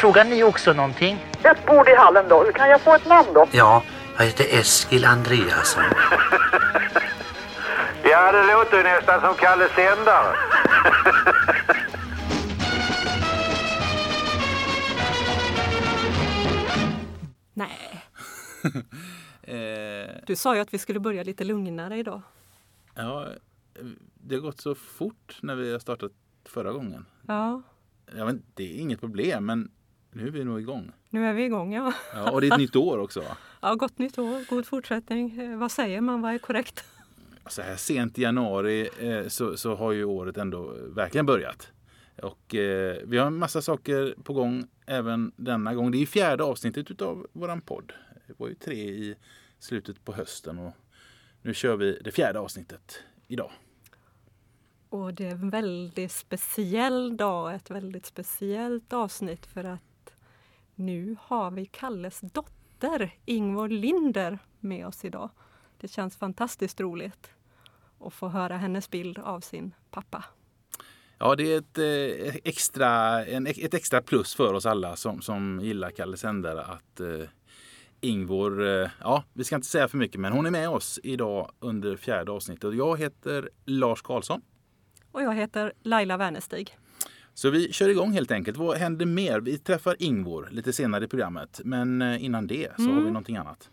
frågar ni också någonting? Ett bord i hallen då. Kan jag få ett namn då? Ja, jag heter Eskil Andreasson. Ja, det låter ju nästan som Kalle Sändare. Nej, Eh, du sa ju att vi skulle börja lite lugnare idag. ja, det har gått så fort när vi har startat förra gången. Ja, Jag vet, det är inget problem, men nu är vi nog igång. nu är vi igång ja. Ja, och det är ett nytt år också. ja. Gott nytt år, god fortsättning. Eh, vad säger man, vad är korrekt? Så här sent i januari eh, så, så har ju året ändå verkligen börjat. Och eh, vi har en massa saker på gång även denna gång. Det är fjärde avsnittet utav våran podd. Det var ju tre i slutet på hösten och nu kör vi det fjärde avsnittet idag. Och det är en väldigt speciell dag, ett väldigt speciellt avsnitt för att nu har vi Kalles dotter Ingvor Linder med oss idag. Det känns fantastiskt roligt att få höra hennes bild av sin pappa. Ja, det är ett, eh, extra, en, ett extra plus för oss alla som, som gillar Kalle Sändare att eh, Ingvor, eh, ja, vi ska inte säga för mycket, men hon är med oss idag under fjärde avsnittet. Jag heter Lars Karlsson. Och jag heter Laila Wernestig. Så vi kör igång helt enkelt. Vad händer mer? Vi träffar Ingvor lite senare i programmet. Men eh, innan det så har vi någonting annat.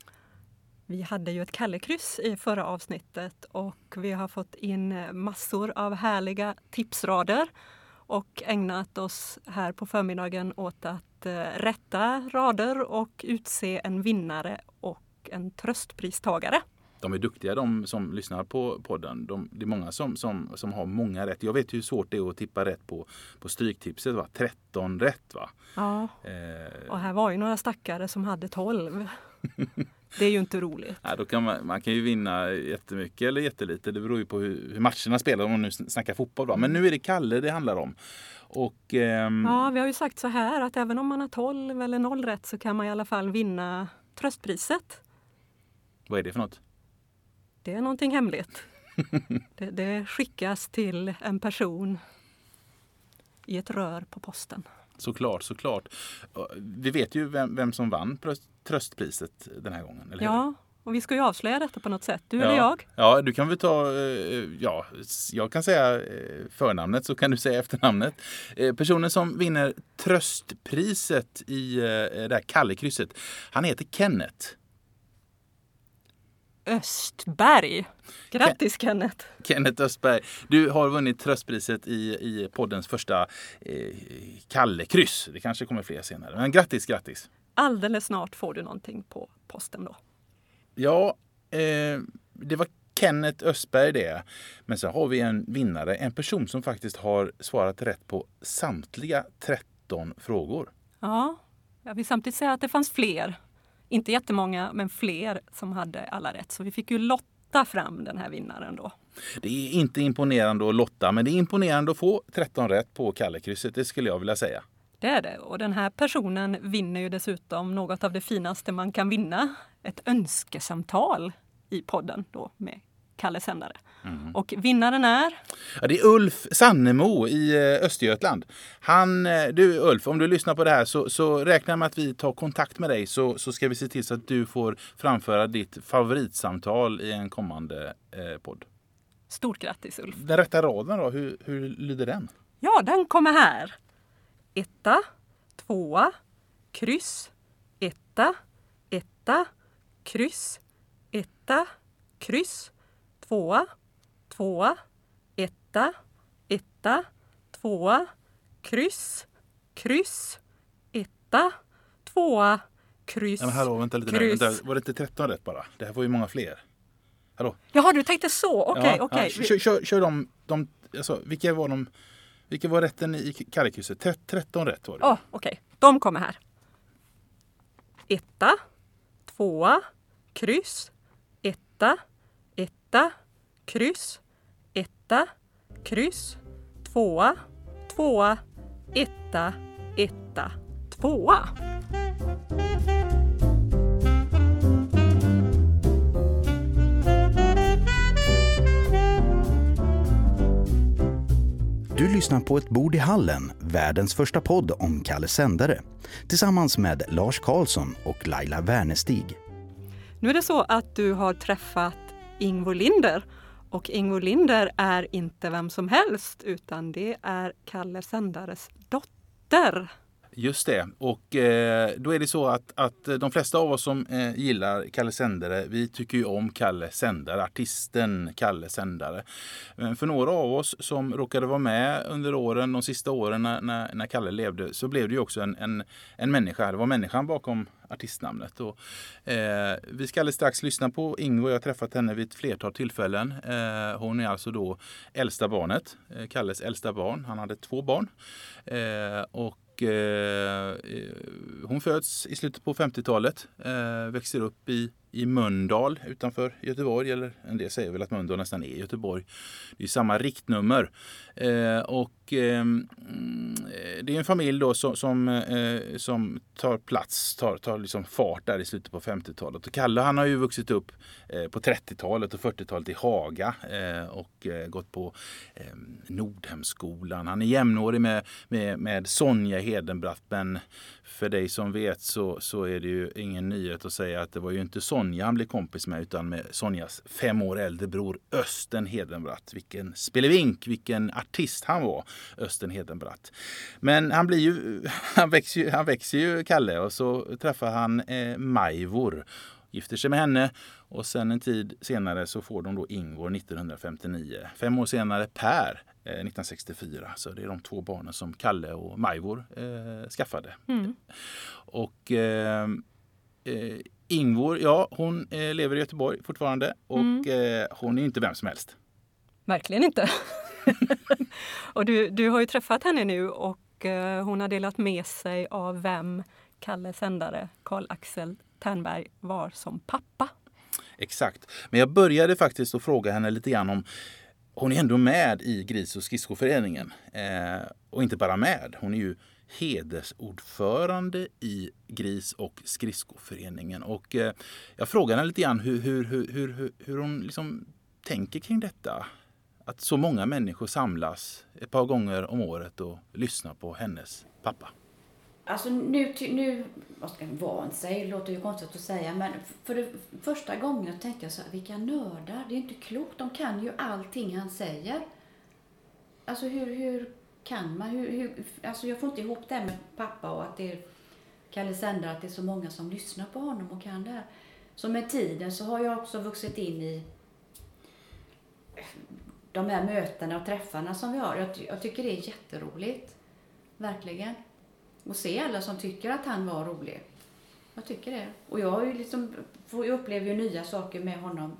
Vi hade ju ett Kallekryss i förra avsnittet och vi har fått in massor av härliga tipsrader och ägnat oss här på förmiddagen åt att eh, rätta rader och utse en vinnare och en tröstpristagare. De är duktiga de som lyssnar på podden. De, det är många som, som, som har många rätt. Jag vet hur svårt det är att tippa rätt på, på Stryktipset. Va? 13 rätt va? Ja, Eh, och här var ju några stackare som hade 12. Det är ju inte roligt. Ja, då kan man, man kan ju vinna jättemycket eller jättelite. Det beror ju på hur, hur matcherna spelar om man nu snackar fotboll. Va? Men nu är det Kalle det handlar om. Och ehm, Ja, vi har ju sagt så här att även om man har 12 eller 0 rätt så kan man i alla fall vinna tröstpriset. vad är det för något? Det är någonting hemligt. Det, det skickas till en person i ett rör på posten. Såklart, såklart. Vi vet ju vem, vem som vann tröst- tröstpriset den här gången. Eller? Ja, och vi ska ju avslöja detta på något sätt. Du ja. eller jag? Ja, du kan väl ta, eh, ja, jag kan säga eh, förnamnet så kan du säga efternamnet. Eh, Personen som vinner tröstpriset i det här Kallekrysset, han heter Kenneth. Östberg. Grattis Kenneth! Kenneth Östberg. Du har vunnit tröstpriset i, i poddens första eh, Kallekryss. Det kanske kommer fler senare. Men grattis, grattis! Alldeles snart får du någonting på posten då. Ja, eh, det var Kenneth Östberg det. Men så har vi en vinnare, en person som faktiskt har svarat rätt på samtliga 13 frågor. Ja, jag vill samtidigt säga att det fanns fler. Inte jättemånga, men fler som hade alla rätt. Så vi fick ju lotta fram den här vinnaren då. Det är inte imponerande att lotta, men det är imponerande att få 13 rätt på Kallekrysset, det skulle jag vilja säga. Det är det. Och den här personen vinner ju dessutom något av det finaste man kan vinna. Ett önskesamtal i podden då med Kalle Sändare. Och vinnaren är Ja, det är Ulf Sannemo i eh, Östergötland. Han, eh, du Ulf, om du lyssnar på det här så, så räkna med att vi tar kontakt med dig så, så ska vi se till så att du får framföra ditt favoritsamtal i en kommande eh, podd. Stort grattis Ulf! Den rätta raden då, hur, hur lyder den? Ja, den kommer här. Etta, tvåa, kryss, etta, etta, kryss, etta, kryss, tvåa, tvåa, etta, etta, tvåa, kryss, kryss, etta, tvåa, kryss, Ja, men hallå, vänta lite nu. kryss. Vänta, var det inte 13 rätt bara? Det här var ju många fler. Hallå? Jaha, du tänkte så. Okej, Ja, okej. ja, kör, kör, kör de, de alltså, vilka var de, vilka var rätten i Kallekrysset? Tre- 13 rätt var det. Ja, okej. De kommer här. Etta, tvåa, kryss, etta, etta, kryss, etta, kryss, tvåa, tvåa, etta, etta, tvåa. Du lyssnar på Ett bord i hallen, världens första podd om Kalle Sändare. Tillsammans med Lars Karlsson och Laila Wernestig. Nu är det så att du har träffat Ingvo Linder och Ingvo Linder är inte vem som helst utan det är Kalle Sändares dotter. Just det. Och eh, då är det så att, att de flesta av oss som eh, gillar Kalle Sändare, vi tycker ju om Kalle Sändare, artisten Kalle Sändare. Men för några av oss som råkade vara med under åren, de sista åren när, när, när Kalle levde, så blev det ju också en, en, en människa. Det var människan bakom artistnamnet. Och, eh, vi ska alldeles strax lyssna på Ingvo. Jag har träffat henne vid ett flertal tillfällen. Eh, hon är alltså då äldsta barnet, eh, Kalles äldsta barn. Han hade två barn. Eh, och eh, eh, hon föds i slutet på 50-talet, eh, växer upp i, i Mölndal utanför Göteborg. Eller en del säger väl att Mölndal nästan är Göteborg. Det är samma riktnummer. Eh, och eh, det är en familj då som, som, eh, som tar plats, tar, tar liksom fart där i slutet på 50-talet. Och Kalle han har ju vuxit upp eh, på 30-talet och 40-talet i Haga eh, och gått på ehm, Nordhemskolan. Han är jämnårig med, med, med Sonja Hedenbratt men för dig som vet så, så är det ju ingen nyhet att säga att det var ju inte Sonja han blev kompis med utan med Sonjas fem år äldre bror Östen Hedenbratt. Vilken spelevink, vilken artist han var, Östen Hedenbratt. Men han blir ju, han växer ju, han växer ju Kalle och så träffar han eh, Majvor gifter sig med henne och sen en tid senare så får de då Ingvar 1959. Fem år senare Per 1964. Eh, så det är de två barnen som Kalle och Majvor eh, skaffade. Mm. Och eh, eh, Ingvor, ja hon eh, lever i Göteborg fortfarande och mm. eh, hon är inte vem som helst. Verkligen inte. och du, du har ju träffat henne nu och eh, hon har delat med sig av vem Kalle Sändare, Karl-Axel Ternberg, var som pappa. Exakt. Men jag började faktiskt att fråga henne lite grann om hon är ändå med i Gris och skridskoföreningen. Eh, och inte bara med, hon är ju hedersordförande i Gris och skridskoföreningen. Och eh, jag frågade henne lite grann hur, hur, hur, hur, hur hon liksom tänker kring detta. Att så många människor samlas ett par gånger om året och lyssnar på hennes pappa. Alltså nu, nu vad ska man sig, det låter ju konstigt att säga, men för det första gången tänkte jag så här, vilka nördar, det är inte klokt, de kan ju allting han säger. Alltså hur, hur kan man, hur, hur, alltså jag får inte ihop det med pappa och att det är Kalle Sändare, att det är så många som lyssnar på honom och kan det här. Så med tiden så har jag också vuxit in i de här mötena och träffarna som vi har. Jag, jag tycker det är jätteroligt. Verkligen och se alla som tycker att han var rolig. Jag tycker det. Och jag, har ju liksom, jag upplever ju nya saker med honom,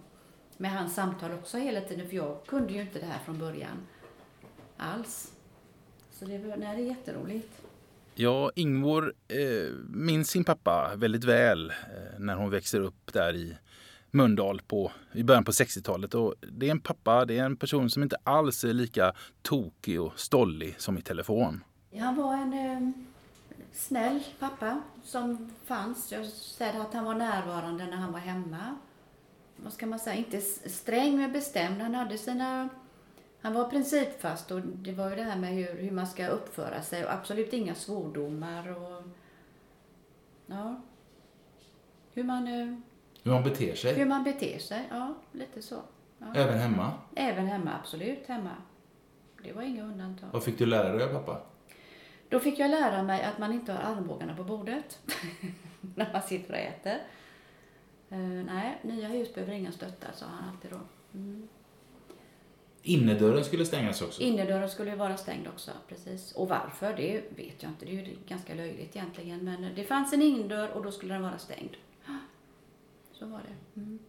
med hans samtal också hela tiden, för jag kunde ju inte det här från början alls. Så det, nej, det är jätteroligt. Ja, Ingvor eh, minns sin pappa väldigt väl eh, när hon växer upp där i Mölndal på, i början på 60-talet. Och det är en pappa, det är en person som inte alls är lika tokig och stollig som i telefon. Han var en eh, snäll pappa som fanns. Jag säger att han var närvarande när han var hemma. Vad ska man säga? Inte sträng men bestämd. Han hade sina... Han var principfast och det var ju det här med hur, hur man ska uppföra sig och absolut inga svordomar och... Ja. Hur man... Eh, hur man beter sig? Hur man beter sig, ja. Lite så. Ja. Även hemma? Även hemma, absolut hemma. Det var inga undantag. Vad fick du lära dig av pappa? Då fick jag lära mig att man inte har armbågarna på bordet när man sitter och äter. Uh, nej, nya hus behöver ingen stötta, sa han alltid då. Mm. Innerdörren skulle stängas också? Innerdörren skulle vara stängd också, precis. Och varför, det vet jag inte. Det är ju ganska löjligt egentligen. Men det fanns en indörr och då skulle den vara stängd. Så var det. Mm.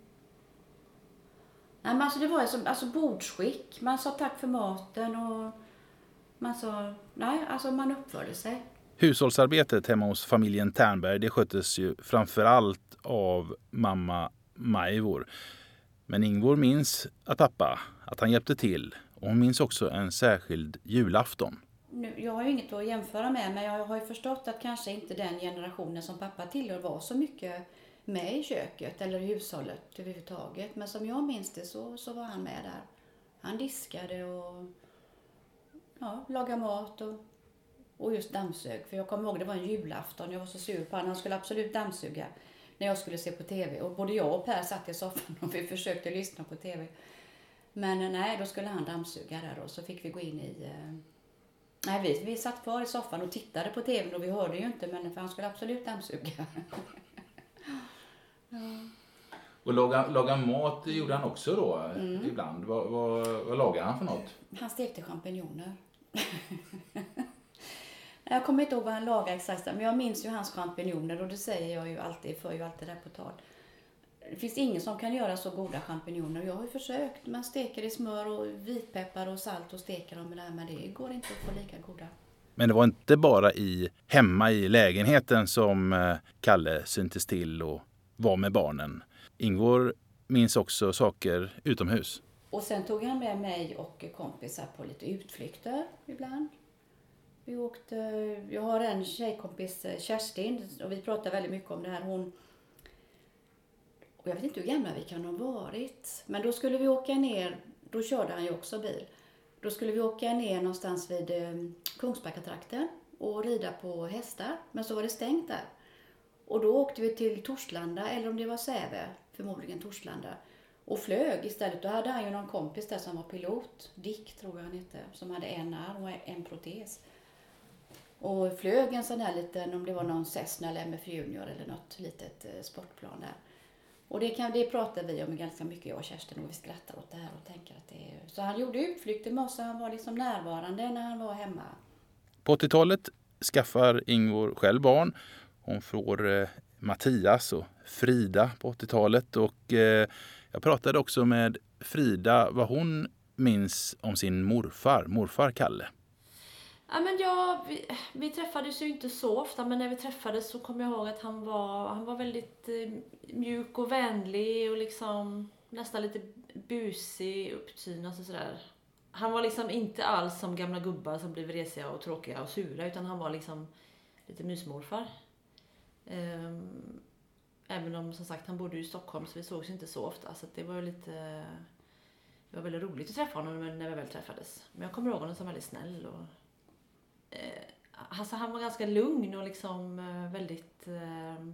Nej, men alltså det var alltså, alltså bordsskick. Man sa tack för maten och man sa, nej, alltså man uppförde sig. Hushållsarbetet hemma hos familjen Ternberg det sköttes ju framförallt av mamma Majvor. Men Ingvor minns att pappa, att han hjälpte till. Och hon minns också en särskild julafton. Nu, jag har ju inget att jämföra med, men jag har ju förstått att kanske inte den generationen som pappa tillhör var så mycket med i köket eller i hushållet överhuvudtaget. Men som jag minns det så, så var han med där. Han diskade och ja, laga mat och, och just dammsög. För jag kommer ihåg det var en julafton, jag var så sur på honom. Han skulle absolut dammsuga när jag skulle se på TV. Och både jag och Per satt i soffan och vi försökte lyssna på TV. Men eh, nej, då skulle han dammsuga där och så fick vi gå in i... Eh, nej, vi, vi satt kvar i soffan och tittade på TVn och vi hörde ju inte, men för han skulle absolut dammsuga. Och laga, laga mat gjorde han också då ibland. Vad, vad, vad lagade han för något? Han stekte champinjoner jag kommer inte ihåg vad han lagade exakt, men jag minns ju hans champinjoner och det säger jag ju alltid, för ju alltid det på tal. Det finns ingen som kan göra så goda champinjoner. Jag har ju försökt. Man steker i smör och vitpeppar och salt och steker dem med det här, men det går inte att få lika goda. Men det var inte bara i, hemma i lägenheten som eh, Kalle syntes till och var med barnen. Ingvor minns också saker utomhus. Och sen tog han med mig och kompisar på lite utflykter ibland. Vi åkte, jag har en tjejkompis, eh, Kerstin, och vi pratar väldigt mycket om det här. Hon, och jag vet inte hur gamla vi kan ha varit, men då skulle vi åka ner, då körde han ju också bil. Då skulle vi åka ner någonstans vid eh, Kungsbackatrakten och rida på hästar, men så var det stängt där. Och då åkte vi till Torslanda, eller om det var Säve, förmodligen Torslanda, och flög istället. Då hade han ju någon kompis där som var pilot, Dick tror jag han hette, som hade en arm och en protes. Och flög en sån här liten, om det var någon Cessna eller MF Junior eller något litet eh, sportplan där. Och det, kan, det pratar vi om ganska mycket, jag och Kerstin, och vi skrattar åt det här och tänker att det är... Så han gjorde utflykter med oss, och han var liksom närvarande när han var hemma. På 80-talet skaffar Ingvor själv barn. Hon får eh, Mattias och Frida på 80-talet. Och, eh, jag pratade också med Frida vad hon minns om sin morfar, morfar Kalle. Ja, men ja, vi, vi träffades ju inte så ofta, men när vi träffades så kommer jag ihåg att han var, han var väldigt eh, mjuk och vänlig och liksom nästan lite busig, upptynad alltså och sådär. Han var liksom inte alls som gamla gubbar som blir vresiga och tråkiga och sura, utan han var liksom lite mysmorfar. Ehm, även om som sagt han bodde ju i Stockholm så vi sågs inte så ofta, så det var ju lite det var väldigt roligt att träffa honom när vi väl träffades. Men jag kommer ihåg honom som väldigt snäll och eh, alltså han var ganska lugn och liksom eh, väldigt eh,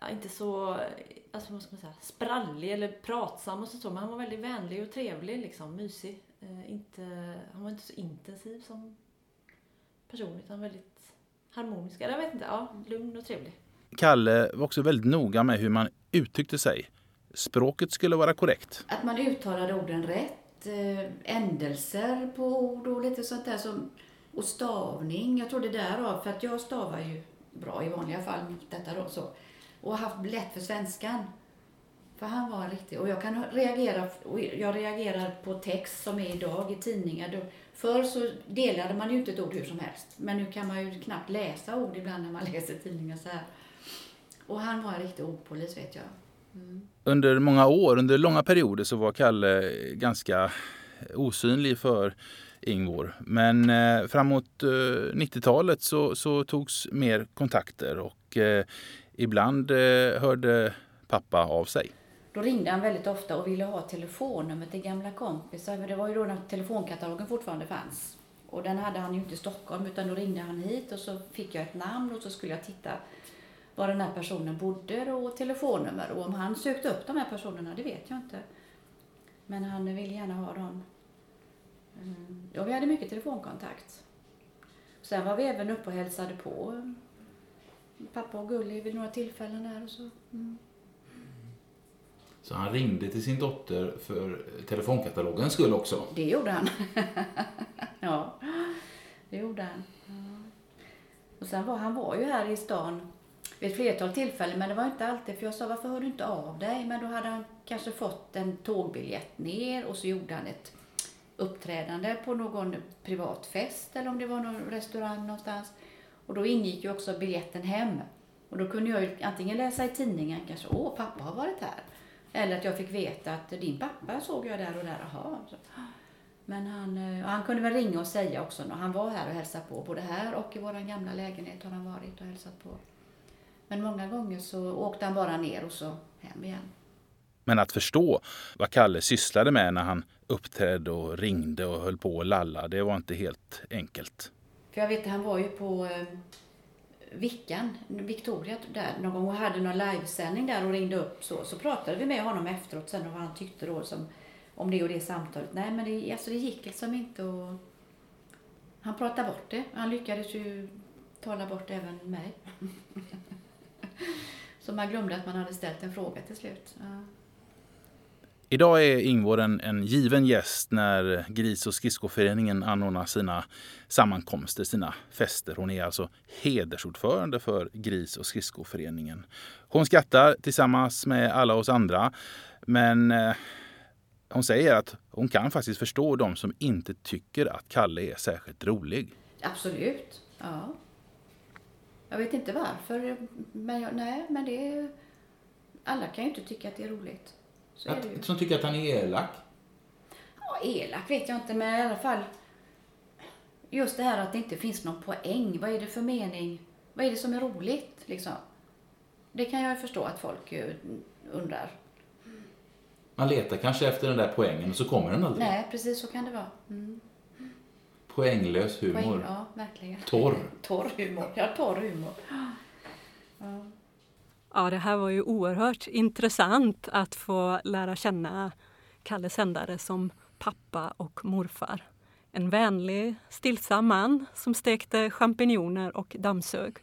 ja, inte så, alltså vad ska man säga, sprallig eller pratsam och så, men han var väldigt vänlig och trevlig liksom, mysig. Eh, inte, han var inte så intensiv som person utan väldigt harmonisk, eller jag vet inte, ja, lugn och trevlig. Kalle var också väldigt noga med hur man uttryckte sig. Språket skulle vara korrekt. Att man uttalade orden rätt, eh, ändelser på ord och lite sånt där som, och stavning. Jag tror det därav, för att jag stavar ju bra i vanliga fall, detta då så. Och haft lätt för svenskan. För han var riktig, och jag kan reagera, och jag reagerar på text som är idag i tidningar. Förr så delade man ju inte ett ord hur som helst. Men nu kan man ju knappt läsa ord ibland när man läser tidningar så här. Och han var en riktig ordpolis vet jag. Under många år, under långa perioder så var Kalle ganska osynlig för Ingvor. Men eh, framåt eh, 90-talet så, så togs mer kontakter och eh, ibland eh, hörde pappa av sig. Då ringde han väldigt ofta och ville ha telefonnummer till gamla kompisar. För det var ju då när telefonkatalogen fortfarande fanns. Och den hade han ju inte i Stockholm utan då ringde han hit och så fick jag ett namn och så skulle jag titta var den här personen bodde och telefonnummer. Och om han sökte upp de här personerna, det vet jag inte. Men han ville gärna ha dem. Mm. Ja, vi hade mycket telefonkontakt. Sen var vi även uppe och hälsade på pappa och Gulli vid några tillfällen där och så. Mm. Så han ringde till sin dotter för telefonkatalogens skull också. Det gjorde han. ja, det gjorde han. Ja. Och sen var han var ju här i stan vid ett flertal tillfällen, men det var inte alltid. För jag sa, varför hör du inte av dig? Men då hade han kanske fått en tågbiljett ner och så gjorde han ett uppträdande på någon privat fest eller om det var någon restaurang någonstans. Och då ingick ju också biljetten hem. Och då kunde jag ju antingen läsa i tidningen kanske, åh pappa har varit här. Eller att jag fick veta att din pappa såg jag där och där, jaha. Men han, eh, och han kunde väl ringa och säga också, när han var här och hälsade på. Både här och i vår gamla lägenhet har han varit och hälsat på. Men många gånger så åkte han bara ner och så hem igen. Men att förstå vad Kalle sysslade med när han uppträdde och ringde och höll på och lalla, det var inte helt enkelt. För jag vet han var ju på eh, Vickan, Victoria där någon gång och hade någon livesändning där och ringde upp så. Så pratade vi med honom efteråt sen och vad han tyckte då som, om det och det samtalet. Nej men det, alltså det gick liksom inte och han pratade bort det. Han lyckades ju tala bort även mig. så man glömde att man hade ställt en fråga till slut. Ja. Idag är Ingvår en, en given gäst när Gris och skridskoföreningen anordnar sina sammankomster, sina fester. Hon är alltså hedersordförande för Gris och skridskoföreningen. Hon skrattar tillsammans med alla oss andra. Men eh, hon säger att hon kan faktiskt förstå de som inte tycker att Kalle är särskilt rolig. Absolut, ja. Jag vet inte varför, men jag, nej, men det är, alla kan ju inte tycka att det är roligt. Så är det. Att, som tycker att han är elak. Ja, elak vet jag inte, men i alla fall just det här att det inte finns någon poäng. Vad är det för mening? Vad är det som är roligt liksom? Det kan jag ju förstå att folk undrar. Man letar kanske efter den där poängen och så kommer den aldrig. Nej, precis så kan det vara. Mm. Poänglös humor. Poäng, ja, verkligen. Torr. torr humor. Ja, torr humor. Ja. Ja, det här var ju oerhört intressant att få lära känna Kalle Sändare som pappa och morfar. En vänlig, stillsam man som stekte champinjoner och dammsög.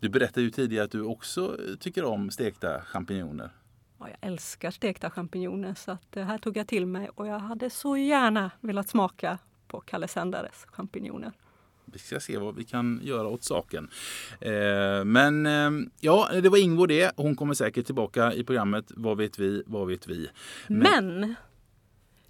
Du berättade ju tidigare att du också tycker om stekta champinjoner. Ja, jag älskar stekta champinjoner så att det här tog jag till mig och jag hade så gärna velat smaka på Kalle Sändares champinjoner. Vi ska se vad vi kan göra åt saken. Eh, men eh, ja, det var Ingvår det. Hon kommer säkert tillbaka i programmet. Vad vet vi? Vad vet vi? Men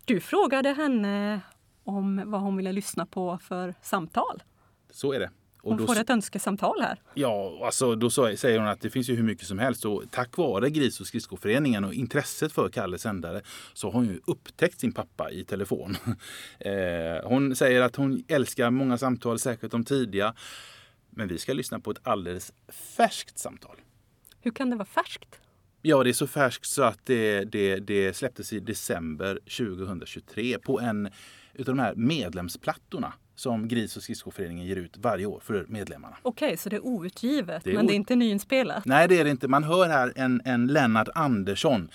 du frågade henne om vad hon ville lyssna på för samtal. Så är det. Och Hon då, får ett önskesamtal här. Ja, alltså då säger hon att det finns ju hur mycket som helst. Och tack vare Gris och skridskoföreningen och intresset för Kalle Sändare så har hon ju upptäckt sin pappa i telefon. Eh, hon säger att hon älskar många samtal, särskilt de tidiga. Men vi ska lyssna på ett alldeles färskt samtal. Hur kan det vara färskt? Ja, det är så färskt så att det, det, det släpptes i december 2023 på en utav de här medlemsplattorna som Gris och skridskoföreningen ger ut varje år för medlemmarna. Okej, så det är outgivet, Det är men det är inte nyinspelat? Nej, det är det inte. Man hör här en, en Lennart Andersson.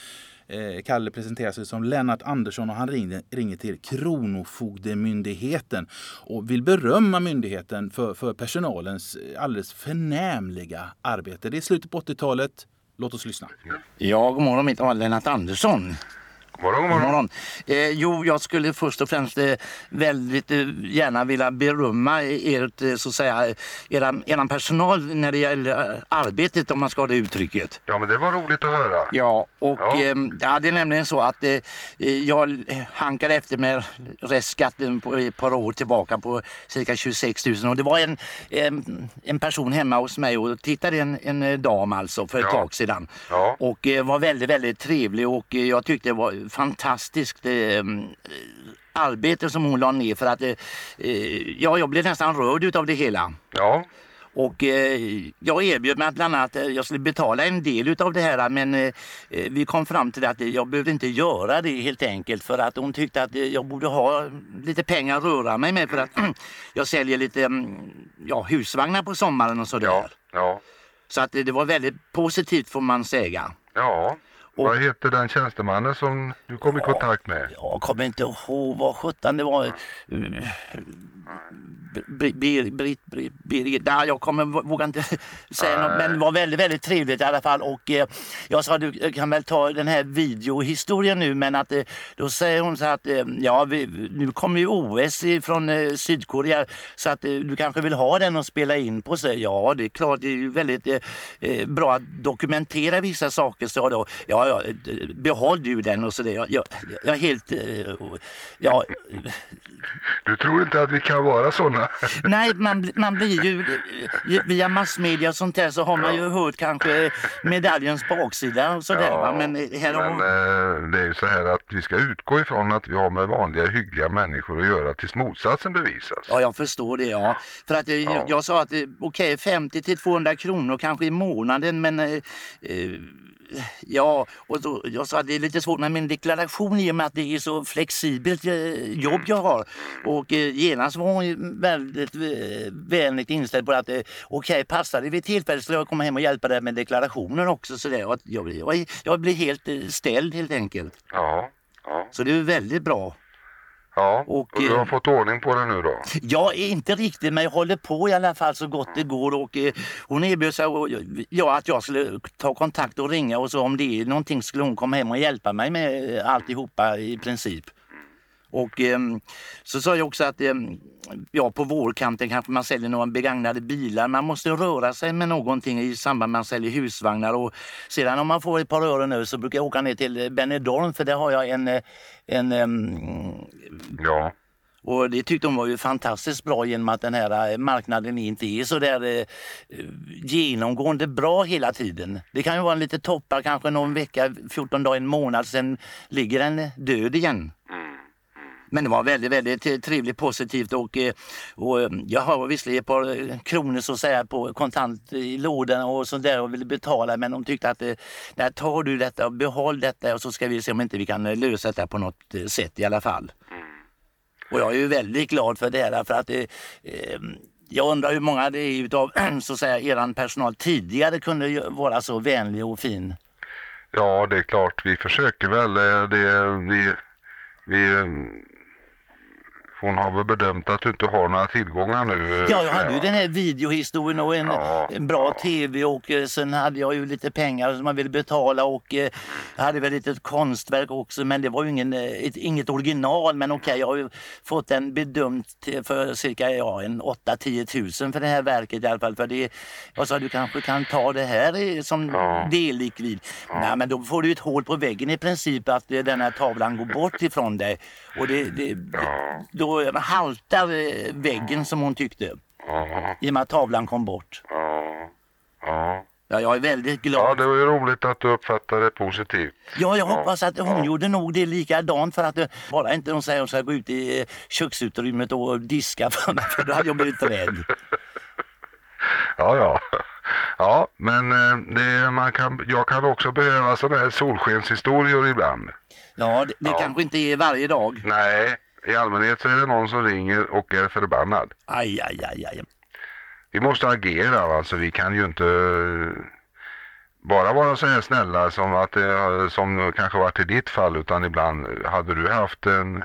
Eh, Kalle presenterar sig som Lennart Andersson och han ringer, ringer till Kronofogdemyndigheten och vill berömma myndigheten för, för personalens eh, alldeles förnämliga arbete. Det är slutet på 80-talet. Låt oss lyssna. Ja, god morgon. Mitt namn är Lennart Andersson. Morgon, morgon. morgon. Eh, jo, jag skulle först och främst eh, väldigt eh, gärna vilja berömma ert, eh, så att säga, era, eran personal när det gäller eh, arbetet, om man ska ha det uttrycket. Ja, men det var roligt att höra. Ja, och Ja. Eh, ja, det är nämligen så att eh, jag hankade efter med restskatten på ett par år tillbaka på cirka 26 000 och det var en, en, en person hemma hos mig och tittade en, en dam alltså för ett Ja. tag sedan. Ja. Och var väldigt, väldigt trevlig och jag tyckte det var fantastiskt eh, arbete som hon la ner för att eh, eh, ja, jag blev nästan rörd utav det hela. Ja, Och eh, jag erbjöd mig att bland annat eh, jag skulle betala en del utav det här men eh, eh, vi kom fram till att eh, jag behövde inte göra det helt enkelt för att hon tyckte att eh, jag borde ha lite pengar att röra mig med för att jag säljer lite mm, ja, husvagnar på sommaren och sådär. ja, ja. Så att eh, det var väldigt positivt får man säga. Ja. Vad heter den tjänstemannen som du kom i kontakt med? Jag kommer inte ihåg vad sjutton det var. Britt, Britt, Britt, nej, jag kommer, vågar inte säga något, men det var väldigt, väldigt trevligt i alla fall. Och eh, jag sa du kan väl ta den här videohistorien nu, men att eh, då säger hon så att eh, ja, vi, nu kommer ju OS från eh, Sydkorea så att eh, du kanske vill ha den och spela in på sig. Ja, det är klart, det är ju väldigt eh, eh, bra att dokumentera vissa saker, sa då. Ja, ja, eh, behåll du den och så det. Jag, jag, jag helt, eh, ja, Du tror inte att vi kan vara sådana? Nej, man, man blir ju via massmedia och sånt där så har man ju hört kanske medaljens baksida och sådär. va. Men eh, här har men det är ju så här att vi ska utgå ifrån att vi har med vanliga hyggliga människor att göra tills motsatsen bevisas. Ja, jag förstår det. Ja. För att jag, jag sa att okej, 50 till 200 kronor kanske i månaden, men eh, ja, och då, jag sa att det är lite svårt med min deklaration i och med att det är så flexibelt eh, jobb jag har. Och eh, genast var hon väldigt eh, vänligt inställd på att eh, okej, passar det vid tillfälle skulle jag komma hem och hjälpa dig med deklarationen också. Så där. Jag, blir- jag, jag blir helt eh, ställd helt enkelt. Ja, ja. Så det är väldigt bra. Ja, Och, och, du har eh, fått ordning på det nu då? Är inte riktigt men jag håller på i alla fall så gott det går och eh, hon erbjöd sig och, ja, att jag skulle ta kontakt och ringa och så om det är någonting skulle hon komma hem och hjälpa mig med eh, alltihopa i princip. Och ehm, så sa jag också att ehm, ja, på vårkanten kanske man säljer några begagnade bilar. Man måste röra sig med någonting i samband med att man säljer husvagnar. Och sedan om man får ett par öron nu så brukar jag åka ner till Benidorm för där har jag en, eh, en ehm, Ja. och det tyckte hon var ju fantastiskt bra genom att den här eh, marknaden inte är så där eh, genomgående bra hela tiden. Det kan ju vara en lite toppar kanske någon vecka, 14 dagar, en månad, sen ligger den död igen. Men det var väldigt, väldigt eh, trevligt positivt och, eh, och eh, jag har visserligen ett par kronor så att säga på kontant i lådan och så där och ville betala men de tyckte att nej, tar du detta och behåll detta och så ska vi se om inte vi kan lösa detta på något sätt i alla fall. Och jag är ju väldigt glad för det här för att eh, eh, jag undrar hur många det är utav så att säga eran personal tidigare kunde vara så vänlig och fin. Ja, det är klart. Vi försöker väl. Det, vi, vi, hon har väl bedömt att du inte har några tillgångar nu. eh, Ja, jag hade ju den här videohistorien och en, en bra tv och eh, sen hade jag ju lite pengar som man ville betala och eh, jag hade väl lite konstverk också men det var ju ingen, ett, inget original men okej jag har ju fått den bedömt för cirka ja, en 8-10 tusen för det här verket i alla fall. För det, jag sa du kanske kan ta det här som dellikvid. Nej men då får du ett hål på väggen i princip att den här tavlan går bort ifrån dig. Och det, det, då haltar eh, väggen som hon tyckte. Ja, I och med att tavlan kom bort. ja, ja. Ja, jag är väldigt Ja, glad. det var ju roligt att du uppfattade det positivt. Ja, jag hoppas att hon gjorde nog det likadant för att eh, bara inte de säger att hon ska gå ut i eh, köksutrymmet och diska för mig för då hade jag blivit rädd. Ja, ja. Ja, men eh, det, man kan, jag kan också behöva sådana här solskenshistorier ibland. Ja, det, det kanske inte är varje dag. Nej, i allmänhet så är det någon som ringer och är förbannad. Aj, aj, aj, aj. Vi måste agera, alltså vi kan ju inte eh, bara vara så här snälla som att det, som kanske varit i ditt fall utan ibland hade du haft en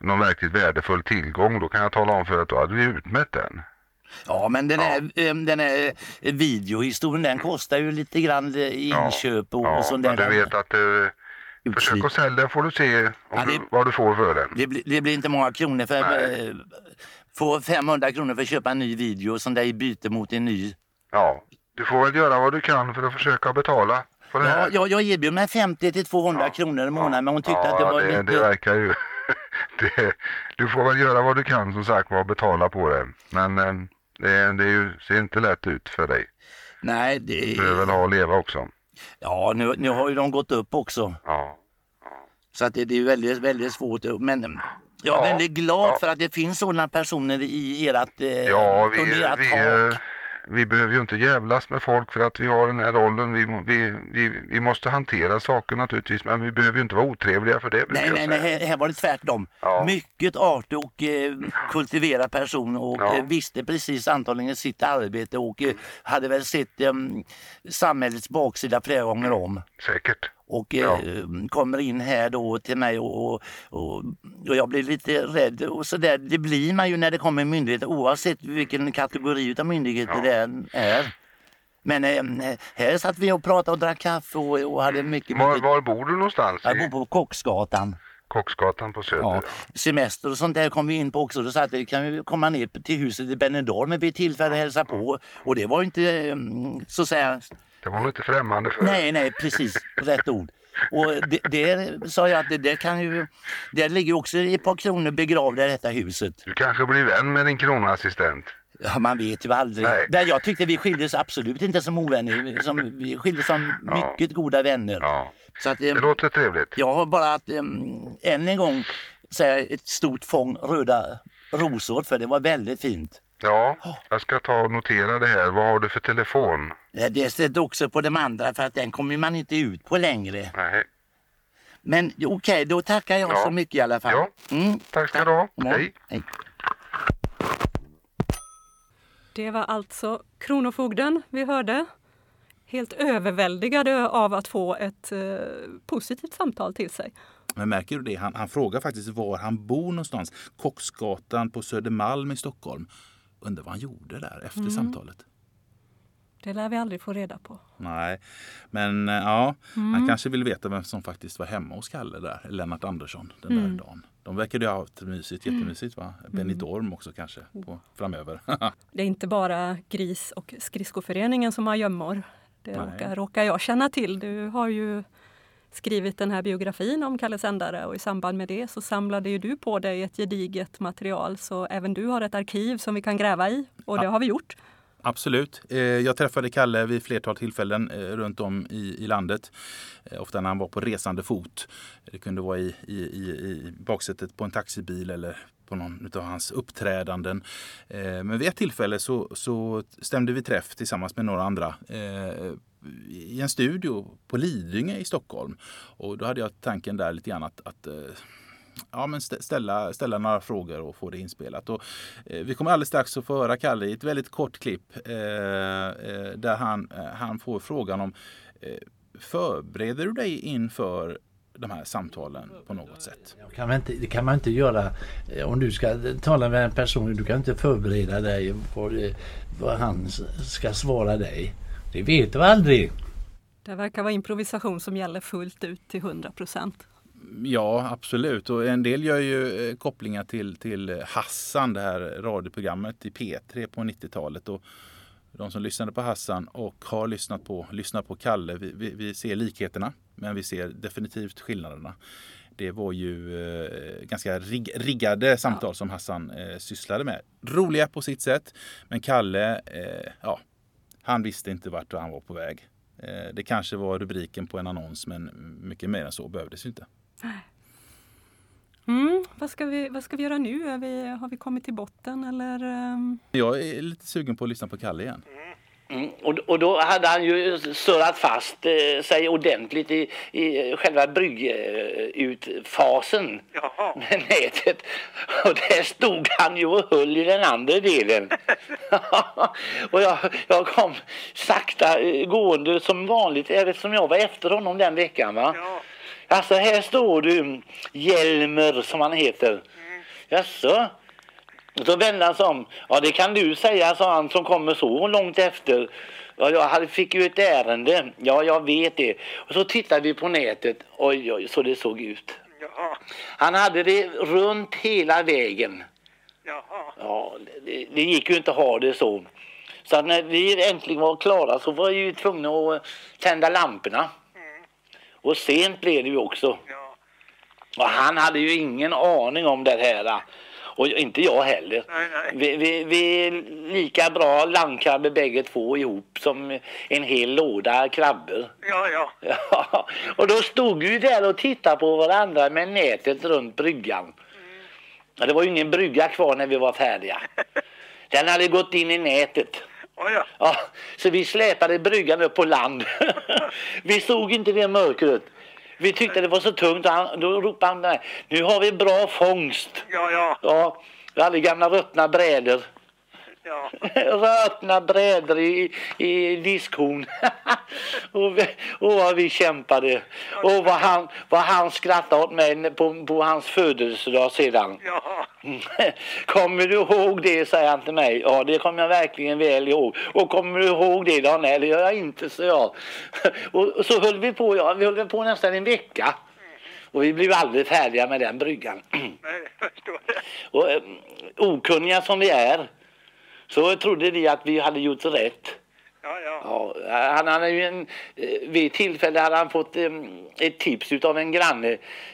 någon verkligt värdefull tillgång då kan jag tala om för att då hade vi utmätt den. Ja, men den här, eh, den här eh, videohistorien den kostar ju lite grann eh, inköp och, och Ja, sånt men där. du vet att eh, försök att sälja får du se om Ja, det- du, vad du får för den. Det, blir- det blir inte många kronor för eh, få 500 kronor för att köpa en ny video och sånt där i byte mot en ny. Ja, du får väl göra vad du kan för att försöka betala på det Ja, jag, jag erbjöd mig 50 till 200 kronor i månaden men hon tyckte att det var det, lite... det verkar ju... det, du får väl göra vad du kan som sagt var och betala på det. Men eh, det, det är ju, ser inte lätt ut för dig. Nej, det... Du behöver väl ha att leva också. Ja, nu, nu har ju de gått upp också. Ja. Så att det, det är väldigt, väldigt svårt. Men jag är väldigt glad för att det finns sådana personer i ert, eh, Ja, vi, under ert vi, tak. Vi behöver ju inte jävlas med folk för att vi har den här rollen. Vi, vi, vi, vi måste hantera saker naturligtvis men vi behöver ju inte vara otrevliga för det. Nej, nej, nej, här, här var det tvärtom. Mycket artig och eh, kultiverad person och Ja. eh, visste precis antagligen sitt arbete och eh, hade väl sett eh, samhällets baksida flera gånger om. Säkert. Och eh, kommer in här då till mig och, och, och, jag blir lite rädd och så där. Det blir man ju när det kommer myndigheter oavsett vilken kategori av myndigheter det än är. Men eh, här satt vi och pratade och drack kaffe och, och hade mycket... Var, var bor du någonstans? jag bor på Kocksgatan. Kocksgatan på Söder. Ja, semester och sånt där kom vi in på också. Då att vi kan vi komma ner till huset i Benidorm vid tillfälle och hälsa på. Och det var inte mm, så att säga... Det var nog inte främmande för Nej, nej, precis. Rätt ord. Och det, där sa jag att det där kan ju... Där ligger också ett par kronor begravda i detta huset. Du kanske blir vän med din kronassistent. Ja, man vet ju aldrig. Nej. Där jag tyckte vi skildes absolut inte som ovänner. Som, vi skildes som mycket goda vänner. Så att, Det em, låter trevligt. Jag har bara att um, än en gång säga ett stort fång röda rosor för det var väldigt fint. Ja, jag ska ta och notera det här. Vad har du för telefon? Eh, Det sätter också på de andra för att den kommer man inte ut på längre. Nej. Men okej, då tackar jag Ja. så mycket i alla fall. Ja, Mm, tack ska du ha. ja. Hej. Hej. Det var alltså Kronofogden vi hörde. Helt överväldigade av att få ett eh, positivt samtal till sig. Men märker du det? Han, han frågar faktiskt var han bor någonstans. Kocksgatan på Södermalm i Stockholm. Undrar vad han gjorde där efter Mm. samtalet. Det lär vi aldrig få reda på. Nej, men eh, ja, Mm. han kanske vill veta vem som faktiskt var hemma hos Kalle där. Lennart Andersson den där Mm. dagen. De verkade ju ha haft mysigt, jättemysigt va? Benny Mm. Dorm också kanske på, framöver. Det är inte bara Gris och skridskoföreningen som har gömmor. Det råkar, råkar jag känna till. Du har ju skrivit den här biografin om Kalle Sändare och i samband med det så samlade ju du på dig ett gediget material så även du har ett arkiv som vi kan gräva i och det Ja. har vi gjort. Absolut. Eh, Jag träffade Kalle vid flertal tillfällen eh, runt om i, landet. Eh, Ofta när han var på resande fot. Det kunde vara i, i, i, baksätet på en taxibil eller på någon av hans uppträdanden. Men vid ett tillfälle så, så stämde vi träff tillsammans med några andra i en studio på Lidingö i Stockholm. Och då hade jag tanken där lite grann att, att eh, ja, men ställa, ställa några frågor och få det inspelat. Och, eh, vi kommer alldeles strax att få höra Kalle i ett väldigt kort klipp eh, eh där han, eh, han får frågan om eh, förbereder du dig inför de här samtalen på något sätt? Kan man inte, det kan man inte göra om du ska tala med en person. Du kan inte förbereda dig på det, vad han ska svara dig. Det vet du aldrig. Det verkar vara improvisation som gäller fullt ut till 100 procent. Ja, absolut. Och en del gör ju eh, kopplingar till, till Hassan, det här radioprogrammet i P3 på 90-talet. Och de som lyssnade på Hassan och har lyssnat på, lyssnat på Kalle, vi, vi, vi ser likheterna, men vi ser definitivt skillnaderna. Det var ju eh, ganska rig, riggade samtal som Hassan eh, sysslade med. Roliga på sitt sätt, men Kalle, eh, ja, han visste inte vart han var på väg. Eh, det kanske var rubriken på en annons, men mycket mer än så behövdes ju inte. Mm, vad, ska vi, vad ska vi göra nu? Vi, har vi kommit till botten eller? ehm? Jag är lite sugen på att lyssna på Kalle igen. Mm, och, och då hade han ju surrat fast eh, sig ordentligt i, i själva bryggutfasen med nätet. Och där stod han ju och höll i den andra delen. och jag, jag kom sakta eh, gående som vanligt eftersom jag var efter honom den veckan. Va? Alltså här står du, Hjelmer som han heter. Jaså? Och så vände han sig om. Ja, det kan du säga, sa han som kommer så långt efter. Ja, jag fick ju ett ärende. Ja, jag vet det. Och så tittade vi på nätet. Oj, oj, så det såg ut. Han hade det runt hela vägen. Ja, det, det gick ju inte att ha det så. Så att när vi äntligen var klara så var vi ju tvungna att tända lamporna. Och sent blev det ju också. Och han hade ju ingen aning om det här. Och inte jag heller. Vi, vi, vi är lika bra landkrabbor bägge två ihop som en hel låda krabbor. Ja, ja. Ja, och då stod vi där och tittade på varandra med nätet runt bryggan. Ja, det var ju ingen brygga kvar när vi var färdiga. Den hade gått in i nätet. Ja, så vi släpade bryggan upp på land. vi såg inte det mörkret. Vi tyckte det var så tungt och han, då ropade han nu har vi bra fångst. Ja, ja. Ja, vi hade gamla ruttna brädor. Ja. Ruttna brädor i, i diskhon. och, och vad vi kämpade. Och vad han, vad han skrattade åt mig på, på hans födelsedag sedan. Ja. Kommer du ihåg det, säger han till mig. Ja, det kommer jag verkligen väl ihåg. Och kommer du ihåg det då? Nej, det gör jag inte, så jag. och, så höll vi på, ja, vi höll på nästan en vecka. Och vi blev aldrig färdiga med den bryggan. och eh, okunniga som vi är så trodde vi att vi hade gjort rätt. Ja, han hade ju en, eh, vid ett tillfälle hade han fått eh, ett tips av en granne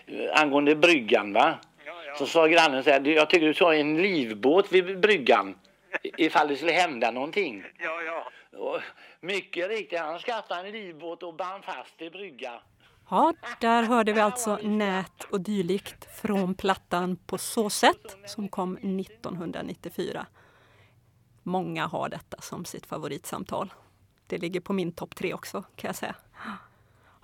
eh, angående bryggan. Va? Så sa grannen så här, "Du, jag tycker du ska ha en livbåt vid bryggan i- ifall det skulle hända någonting. Ja, ja. Och mycket riktigt, han skaffade en livbåt och band fast i brygga. Ja, där hörde vi alltså nät och dylikt från plattan På så sätt som kom 1994 många har detta som sitt favoritsamtal. Det ligger på min topp tre också kan jag säga.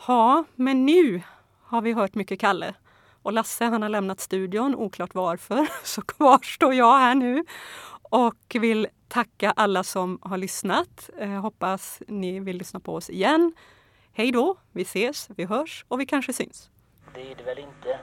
Ja, men nu har vi hört mycket Kalle. Och Lasse han har lämnat studion, oklart varför. Så kvar står jag här nu och vill tacka alla som har lyssnat. Eh, hoppas ni vill lyssna på oss igen. Hej då, vi ses, vi hörs och vi kanske syns. Det är det väl inte.